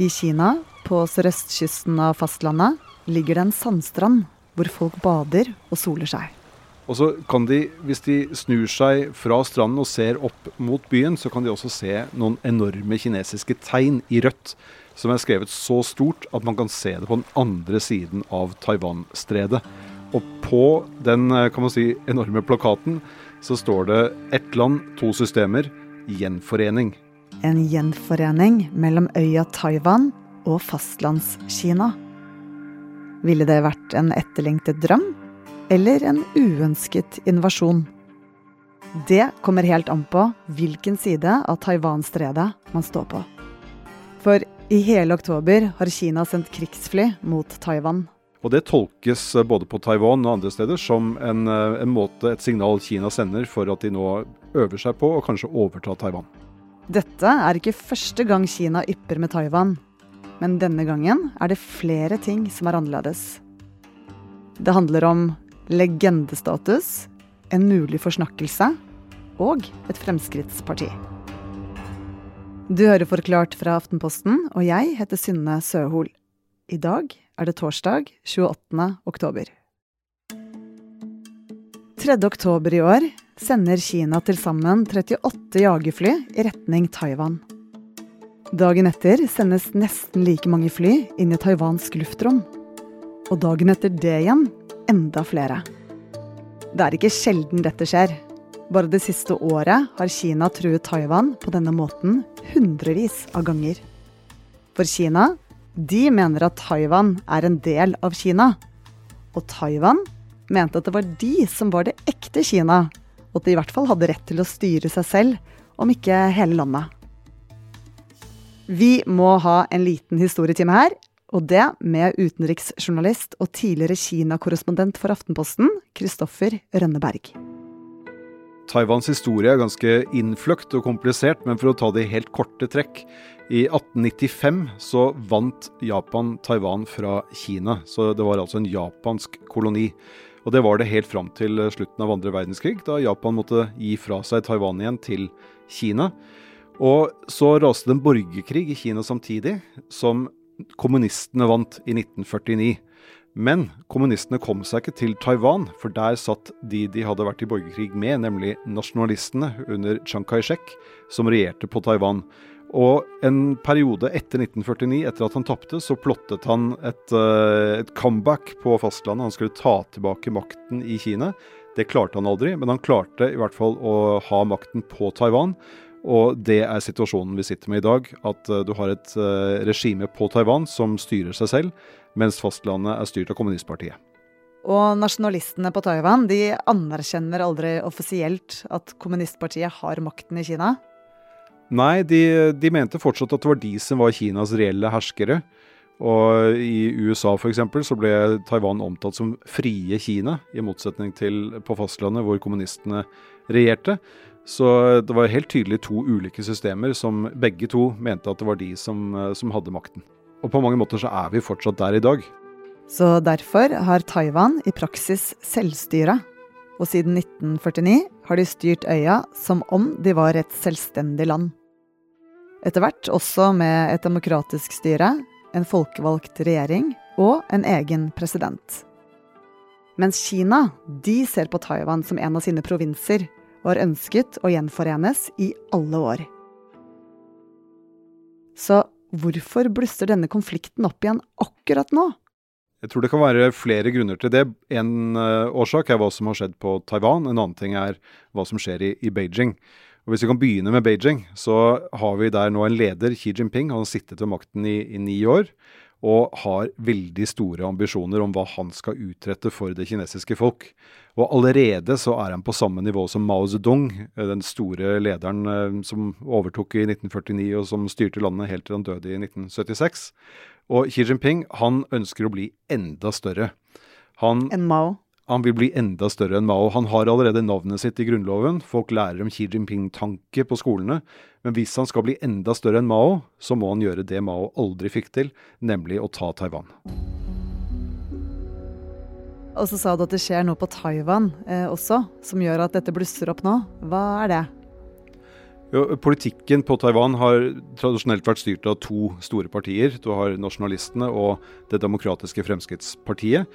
I Kina, på sørøstkysten av fastlandet, ligger det en sandstrand hvor folk bader og soler seg. Og så kan de, Hvis de snur seg fra stranden og ser opp mot byen, så kan de også se noen enorme kinesiske tegn i rødt, som er skrevet så stort at man kan se det på den andre siden av Taiwan-stredet. Og på den kan man si, enorme plakaten så står det 'Ett land, to systemer. Gjenforening'. En gjenforening mellom øya Taiwan og fastlandskina. Ville det vært en etterlengtet drøm? eller en uønsket invasjon. Det kommer helt an på hvilken side av Taiwan-stredet man står på. For i hele oktober har Kina sendt krigsfly mot Taiwan. Og Det tolkes både på Taiwan og andre steder som en, en måte, et signal Kina sender for at de nå øver seg på å kanskje overta Taiwan. Dette er ikke første gang Kina ypper med Taiwan. Men denne gangen er det flere ting som er annerledes. Det handler om legendestatus, en mulig forsnakkelse og et Fremskrittsparti. Du hører Forklart fra Aftenposten, og jeg heter Synne Søhol. I dag er det torsdag 28. oktober. 3. oktober i år sender Kina til sammen 38 jagerfly i retning Taiwan. Dagen etter sendes nesten like mange fly inn i taiwansk luftrom. Og dagen etter det igjen enda flere. Det er ikke sjelden dette skjer. Bare det siste året har Kina truet Taiwan på denne måten hundrevis av ganger. For Kina, de mener at Taiwan er en del av Kina. Og Taiwan mente at det var de som var det ekte Kina, og at de i hvert fall hadde rett til å styre seg selv, om ikke hele landet. Vi må ha en liten historietime her, og det med utenriksjournalist og tidligere Kina-korrespondent for Aftenposten, Kristoffer Rønneberg. Taiwans historie er ganske innfløkt og komplisert, men for å ta det i helt korte trekk. I 1895 så vant Japan Taiwan fra Kina, så det var altså en japansk koloni. Og det var det helt fram til slutten av andre verdenskrig, da Japan måtte gi fra seg Taiwan igjen til Kina. Og så raste det en borgerkrig i Kina samtidig, som kommunistene vant i 1949. Men kommunistene kom seg ikke til Taiwan, for der satt de de hadde vært i borgerkrig med, nemlig nasjonalistene under Chiang Kai-shek, som regjerte på Taiwan. Og en periode etter 1949, etter at han tapte, så plottet han et, eh, et, comeback på fastlandet. Han skulle ta tilbake makten i Kina. Det klarte han aldri, men han klarte i hvert fall å ha makten på Taiwan. Og det er situasjonen vi sitter med i dag. At uh, du har et uh, regime på Taiwan som styrer seg selv, mens fastlandet er styrt av kommunistpartiet. Og nasjonalistene på Taiwan de anerkjenner aldri offisielt at kommunistpartiet har makten i Kina? Nei, de, de mente fortsatt at det var de som var Kinas reelle herskere. Og i USA f.eks. så ble Taiwan omtalt som frie Kina, i motsetning til på fastlandet hvor kommunistene regjerte. Så det var helt tydelig to ulike systemer som begge to mente at det var de som, eh, som hadde makten. Og på mange måter så er vi fortsatt der i dag. Så derfor har Taiwan i praksis selvstyre. Og siden 1949 har de styrt øya som om de var et selvstendig land. Etter hvert også med et demokratisk styre, en folkevalgt regjering og en egen president. Mens Kina de ser på Taiwan som en av sine provinser og har ønsket å gjenforenes i alle år. Så hvorfor blusser denne konflikten opp igjen akkurat nå? Jeg tror det kan være flere grunner til det. En uh, årsak er hva som har skjedd på Taiwan. En annen ting er hva som skjer i, i, Beijing. Og Hvis vi kan begynne med Beijing, så har vi der nå en leder, Xi Jinping. Han har sittet ved makten i, i ni år og har veldig store ambisjoner om hva han skal utrette for det kinesiske folk. Og allerede så er han på samme nivå som Mao Zedong, eh, den store lederen eh, som overtok i 1949 og som styrte landet helt til han døde i 1976. Og Xi Jinping han ønsker å bli enda større. Han, enn Mao? Han vil bli enda større enn Mao. Han har allerede navnet sitt i grunnloven. Folk lærer om Xi Jinping-tanke på skolene. Men hvis han skal bli enda større enn Mao, så må han gjøre det Mao aldri fikk til, nemlig å ta Taiwan. Og så sa du at det skjer noe på Taiwan eh, også, som gjør at dette blusser opp nå. Hva er det? Jo, politikken på Taiwan har tradisjonelt vært styrt av to store partier. Du har nasjonalistene og Det demokratiske Fremskrittspartiet.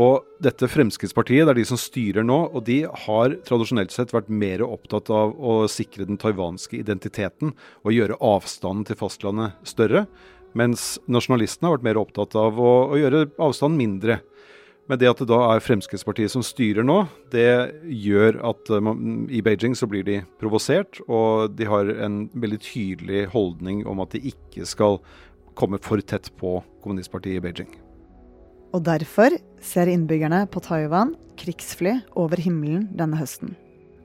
Og dette Fremskrittspartiet det er de som styrer nå, og de har tradisjonelt sett vært mer opptatt av å sikre den taiwanske identiteten og gjøre avstanden til fastlandet større, mens nasjonalistene har vært mer opptatt av å, å gjøre avstanden mindre. Men det at det da er Fremskrittspartiet som styrer nå, det gjør at man, i Beijing så blir de provosert, og de har en veldig tydelig holdning om at de ikke skal komme for tett på kommunistpartiet i Beijing. Og derfor ser innbyggerne på Taiwan krigsfly over himmelen denne høsten.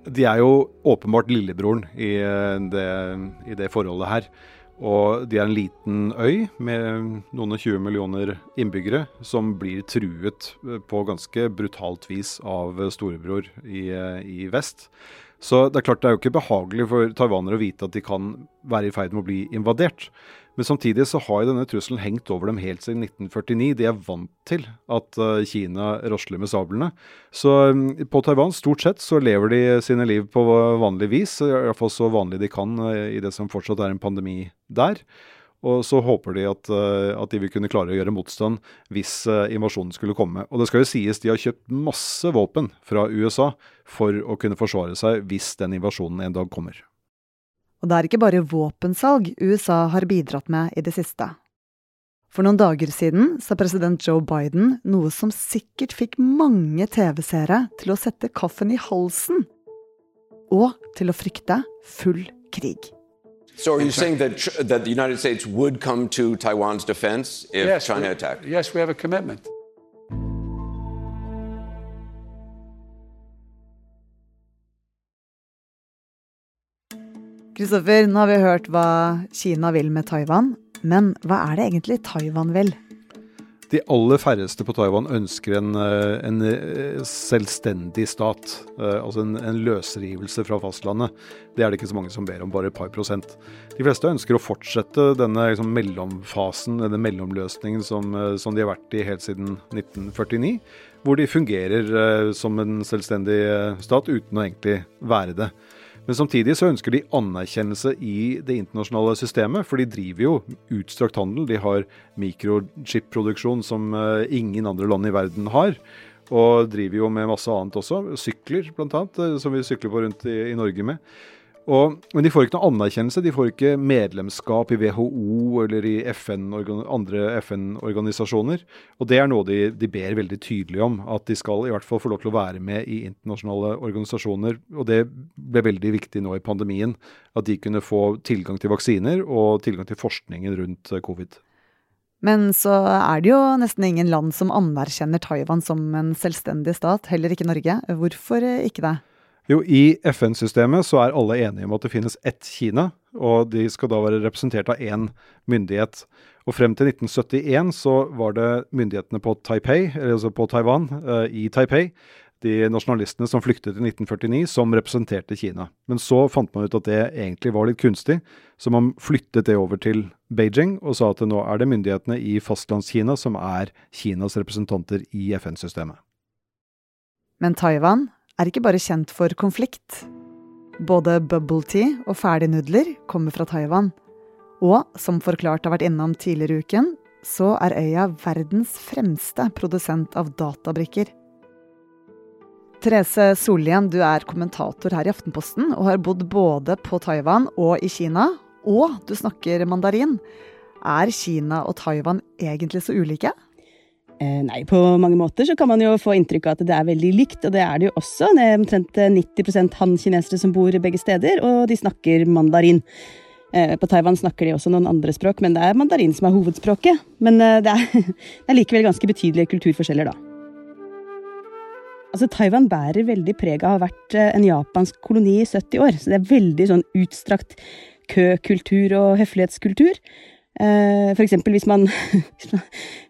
De er jo åpenbart lillebroren i eh, det, i det forholdet her. Og de er en liten øy med noen og 20 millioner innbyggere som blir truet eh, på ganske brutalt vis av storebror i, eh, i, vest. Så det er klart det er jo ikke behagelig for taiwanere å vite at de kan være i ferd med å bli invadert. Men samtidig så har jo denne trusselen hengt over dem helt siden 1949. De er vant til at uh, Kina rasler med sablene. Så um, på Taiwan stort sett så lever de sine liv på vanlig vis, iallfall så vanlig de kan uh, i det som fortsatt er en pandemi der. Og så håper de at, uh, at, de vil kunne klare å gjøre motstand hvis invasjonen skulle komme. Og det skal jo sies de har kjøpt masse våpen fra USA for å kunne forsvare seg hvis den invasjonen en dag kommer. Og det er ikke bare våpensalg USA har bidratt med i det siste. For noen dager siden sa president Joe Biden noe som sikkert fikk mange TV-seere til å sette kaffen i halsen. Og til å frykte full krig. So are you saying that, that the United States would come to Taiwan's defense if yes, China attacked? Yes, we have a commitment. Kristoffer, nå har vi hørt hva Kina vil med Taiwan, men hva er det egentlig Taiwan vil? De aller færreste på Taiwan ønsker en, eh, en eh, selvstendig stat. Eh, altså en, en, løsrivelse fra fastlandet. Det er det ikke så mange som ber om, bare et par prosent. De fleste ønsker å fortsette denne liksom, mellomfasen, denne mellomløsningen som, som, de har vært i helt siden 1949. Hvor de fungerer som en selvstendig stat uten å egentlig være det. Men samtidig så ønsker de anerkjennelse i det internasjonale systemet, for de driver jo utstrakt handel. De har mikrochip-produksjon som eh, ingen andre land i verden har. Og driver jo med masse annet også. Sykler, bl.a., eh, som vi sykler på rundt i, i Norge med. Og, men de får ikke noe anerkjennelse. De får ikke medlemskap i WHO eller i FN, andre FN-organisasjoner. Og det er noe de, de, ber veldig tydelig om. At de skal i hvert fall få lov til å være med i internasjonale organisasjoner. Og det ble veldig viktig nå i pandemien. At de kunne få tilgang til vaksiner og tilgang til forskningen rundt eh, covid. Men så er det jo nesten ingen land som anerkjenner Taiwan som en selvstendig stat. Heller ikke Norge. Hvorfor ikke det? Jo, i FN-systemet så er alle enige om at det finnes ett Kina, og de skal da være representert av én myndighet. Og frem til 1971 så var det myndighetene på Taipei, eller altså på Taiwan, uh, i Taipei, de nasjonalistene som flyktet i 1949, som representerte Kina. Men så fant man ut at det egentlig var litt kunstig, så man flyttet det over til Beijing og sa at nå er det myndighetene i fastlandskina som er Kinas representanter i FN-systemet. Men Taiwan er ikke bare kjent for konflikt. Både bubble tea og ferdignudler kommer fra Taiwan. Og som forklart har vært innom tidligere uken, så er øya verdens fremste produsent av databrikker. Therese Sollien, du er kommentator her i Aftenposten og har bodd både på Taiwan og i Kina. Og du snakker mandarin. Er Kina og Taiwan egentlig så ulike? Eh, nei, på mange måter så kan man jo få inntrykk av at det er veldig likt, og det er det jo også. Det er omtrent 90 eh, han-kinesere som bor begge steder, og de snakker mandarin. Eh, på Taiwan snakker de også noen andre språk, men det er mandarin som er hovedspråket. Men det er, det er likevel ganske betydelige kulturforskjeller, da. Altså, Taiwan bærer veldig preg av å ha vært en japansk koloni i 70 år, så det er veldig sånn utstrakt køkultur og høflighetskultur. Eh, for eksempel hvis man,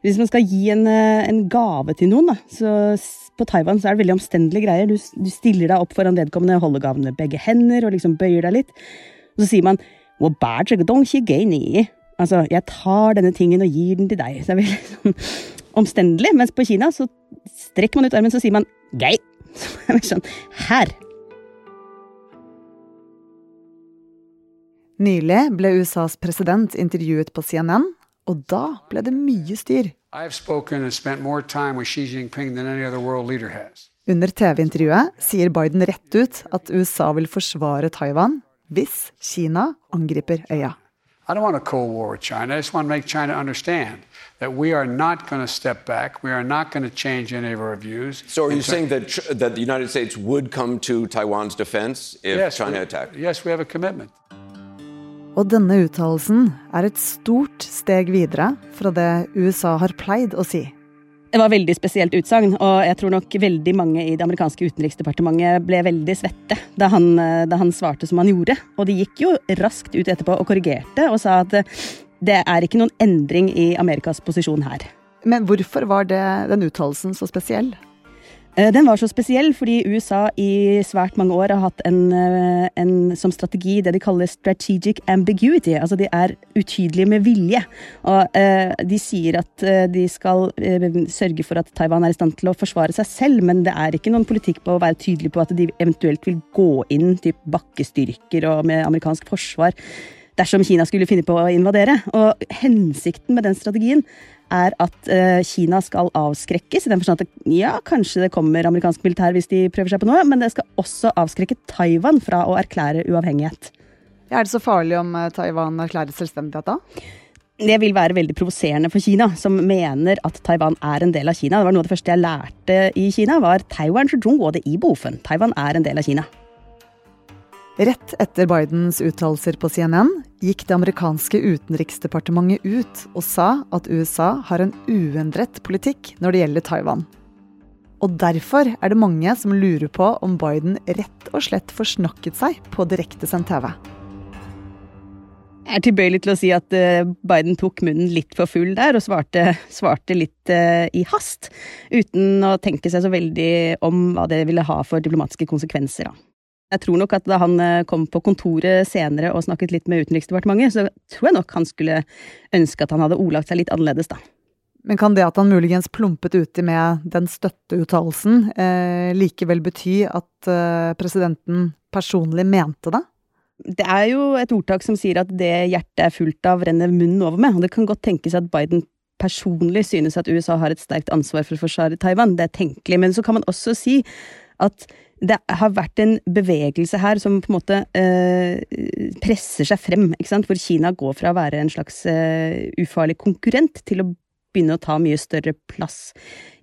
hvis man skal gi en, eh, en, gave til noen, da. Så på Taiwan så er det veldig omstendelige greier. Du, du stiller deg opp foran vedkommende, holder gaven med begge hender og liksom bøyer deg litt. Og så sier man Altså, jeg tar denne tingen og gir den til deg. Så det er veldig sånn omstendelig. Mens på Kina så strekker man ut armen, så sier man gei. Så er det sånn her. Nylig ble USAs president intervjuet på CNN, og da ble det mye styr. Under TV-intervjuet sier Biden rett ut at USA vil forsvare Taiwan hvis Kina angriper øya. I don't want a Cold War with China. I just want to make China understand that we are not going to step back. We are not going to change any of our views. So, are you saying that that the United States would come to Taiwan's defense if yes, China attacked? Yes, we have a commitment. Og denne uttalelsen er et stort steg videre fra det USA har pleid å si. Det var veldig spesielt utsagn, og jeg tror nok veldig mange i det amerikanske utenriksdepartementet ble veldig svette da han, da han, svarte som han gjorde. Og de gikk jo raskt ut etterpå og korrigerte og sa at det er ikke noen endring i Amerikas posisjon her. Men hvorfor var det, den uttalelsen så spesiell? Eh, den var så spesiell fordi USA i svært mange år har hatt en, eh, en, som strategi det de kaller strategic ambiguity. Altså de er utydelige med vilje. Og eh, de sier at de skal sørge for at Taiwan er i stand til å forsvare seg selv, men det er ikke noen politikk på å være tydelig på at de eventuelt vil gå inn typ bakkestyrker og med amerikansk forsvar dersom Kina skulle finne på å invadere. Og hensikten med den strategien er at uh, Kina skal avskrekkes, i den forstand at ja, kanskje det kommer amerikansk militær hvis de prøver seg på noe, men det skal også avskrekke Taiwan fra å erklære uavhengighet. Ja, er det så farlig om uh, Taiwan erklærer selvstendighet da? Det vil være veldig provoserende for Kina, som mener at Taiwan er en del av Kina. Det var noe av det første jeg lærte i Kina, var Taiwan i bofen. Taiwan er en del av Kina. Rett etter Bidens uttalelser på CNN gikk det amerikanske utenriksdepartementet ut og sa at USA har en uendret politikk når det gjelder Taiwan. Og derfor er det mange som lurer på om Biden rett og slett forsnakket seg på direktesendt TV. Jeg er tilbøyelig til å si at eh, Biden tok munnen litt for full der, og svarte, svarte litt uh, i hast. Uten å tenke seg så veldig om hva det ville ha for diplomatiske konsekvenser. Jeg tror nok at da han eh, kom på kontoret senere og snakket litt med Utenriksdepartementet, så tror jeg nok han skulle ønske at han hadde ordlagt seg litt annerledes, da. Men kan det at han muligens plumpet uti med den støtteuttalelsen, eh, likevel bety at eh, presidenten personlig mente det? Det er jo et ordtak som sier at det hjertet er fullt av, renner munnen over med. Og det kan godt tenkes at Biden personlig synes at USA har et sterkt ansvar for å forsvare Taiwan. Det er tenkelig. Men så kan man også si at det har vært en bevegelse her som på en måte eh, presser seg frem, ikke sant? hvor Kina går fra å være en slags eh, ufarlig konkurrent til å begynne å ta mye større plass.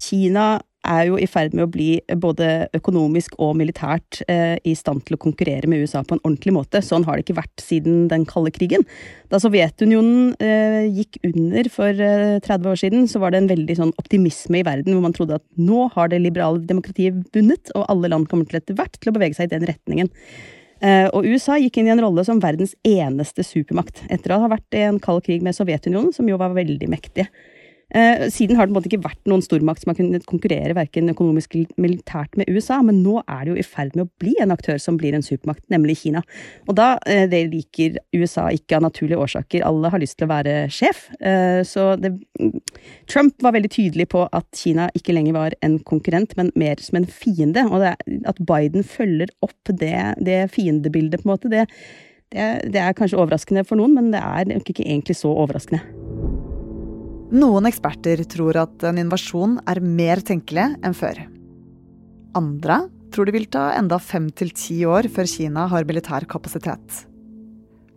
Kina er jo i ferd med å bli både økonomisk og militært eh, i stand til å konkurrere med USA på en ordentlig måte. Sånn har det ikke vært siden den kalde krigen. Da Sovjetunionen eh, gikk under for eh, 30 år siden, så var det en veldig sånn optimisme i verden, hvor man trodde at nå har det liberale demokratiet vunnet, og alle land kommer til etter hvert til å bevege seg i den retningen. Eh, og USA gikk inn i en rolle som verdens eneste supermakt, etter å ha vært i en kald krig med Sovjetunionen, som jo var veldig mektige. Eh, siden har det på en måte ikke vært noen stormakt som har kunnet konkurrere verken økonomisk eller militært med USA, men nå er det jo i ferd med å bli en aktør som blir en supermakt, nemlig Kina. Og da, eh, det liker USA ikke av naturlige årsaker. Alle har lyst til å være sjef. Eh, så det, Trump var veldig tydelig på at Kina ikke lenger var en konkurrent, men mer som en fiende. Og at Biden følger opp det, det fiendebildet, på en måte, det, det, det er kanskje overraskende for noen, men det er ikke egentlig så overraskende. Noen eksperter tror at en invasjon er mer tenkelig enn før. Andre tror det vil ta enda fem til ti år før Kina har militær kapasitet.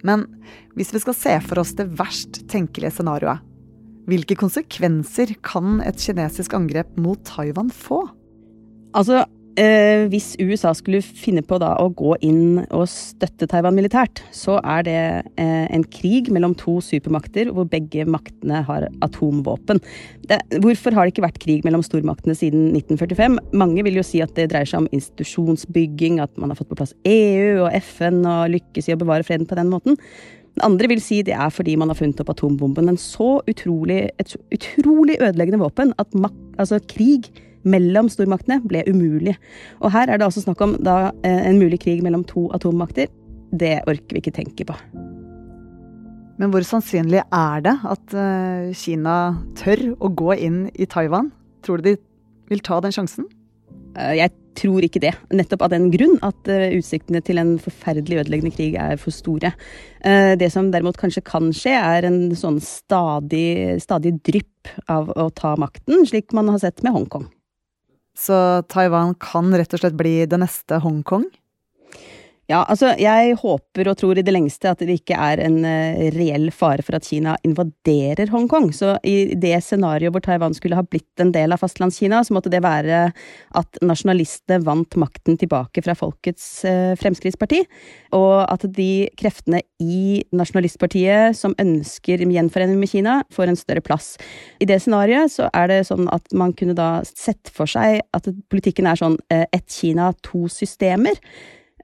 Men hvis vi skal se for oss det verst tenkelige scenarioet, hvilke konsekvenser kan et kinesisk angrep mot Taiwan få? Altså, Eh, hvis USA skulle finne på da å gå inn og støtte Taiwan militært, så er det eh, en krig mellom to supermakter hvor begge maktene har atomvåpen. Det, hvorfor har det ikke vært krig mellom stormaktene siden 1945? Mange vil jo si at det dreier seg om institusjonsbygging, at man har fått på plass EU og FN og lykkes i å bevare freden på den måten. Andre vil si det er fordi man har funnet opp atombomben. En så utrolig, et så utrolig ødeleggende våpen at altså, krig mellom stormaktene ble umulig. Og her er det altså snakk om da, eh, en mulig krig mellom to atommakter. Det orker vi ikke tenke på. Men hvor sannsynlig er det at eh, Kina tør å gå inn i Taiwan? Tror du de vil ta den sjansen? Eh, jeg tror ikke det. Nettopp av den grunn at utsiktene til en forferdelig ødeleggende krig er for store. Det som derimot kanskje kan skje, er en sånn stadig, stadig drypp av å ta makten, slik man har sett med Hongkong. Så Taiwan kan rett og slett bli det neste Hongkong? Ja, altså jeg håper og tror i det lengste at det ikke er en uh, reell fare for at Kina invaderer Hongkong. Så i det scenarioet hvor Taiwan skulle ha blitt en del av fastlandskina, så måtte det være at nasjonalistene vant makten tilbake fra Folkets uh, Fremskrittsparti, og at de kreftene i nasjonalistpartiet som ønsker gjenforening med Kina, får en større plass. I det scenarioet så er det sånn at man kunne da sett for seg at politikken er sånn uh, ett Kina, to systemer.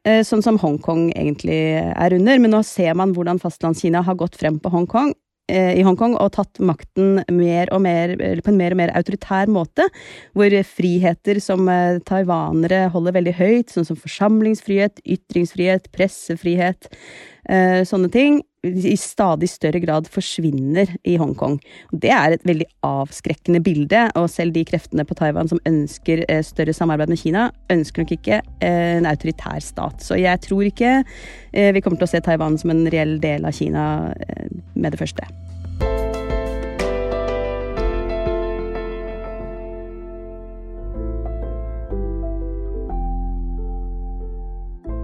Eh, sånn som Hongkong egentlig er under. Men nå ser man hvordan fastlandskina har gått frem på Hongkong, eh, i Hongkong og tatt makten mer og mer, på en mer og mer autoritær måte, hvor friheter som eh, taiwanere holder veldig høyt, sånn som forsamlingsfrihet, ytringsfrihet, pressefrihet, sånne ting, i stadig større grad forsvinner i Hongkong. Det er et veldig avskrekkende bilde, og selv de kreftene på Taiwan som ønsker eh, større samarbeid med Kina, ønsker nok ikke eh, en autoritær stat. Så jeg tror ikke eh, vi kommer til å se Taiwan som en reell del av Kina med det første.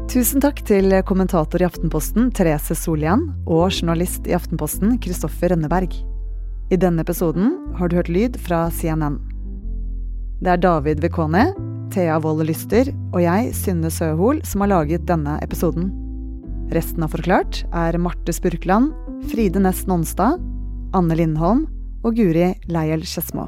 Tusen takk til kommentator i Aftenposten Therese Solian og journalist i Aftenposten Kristoffer Rønneberg. I denne episoden har du hørt lyd fra CNN. Det er David Vekone, Thea Wold Lyster og jeg, Synne Søhol, som har laget denne episoden. Resten av Forklart er Marte Spurkland, Fride Næss Nonstad, Anne Lindholm og Guri Leiel Skedsmo.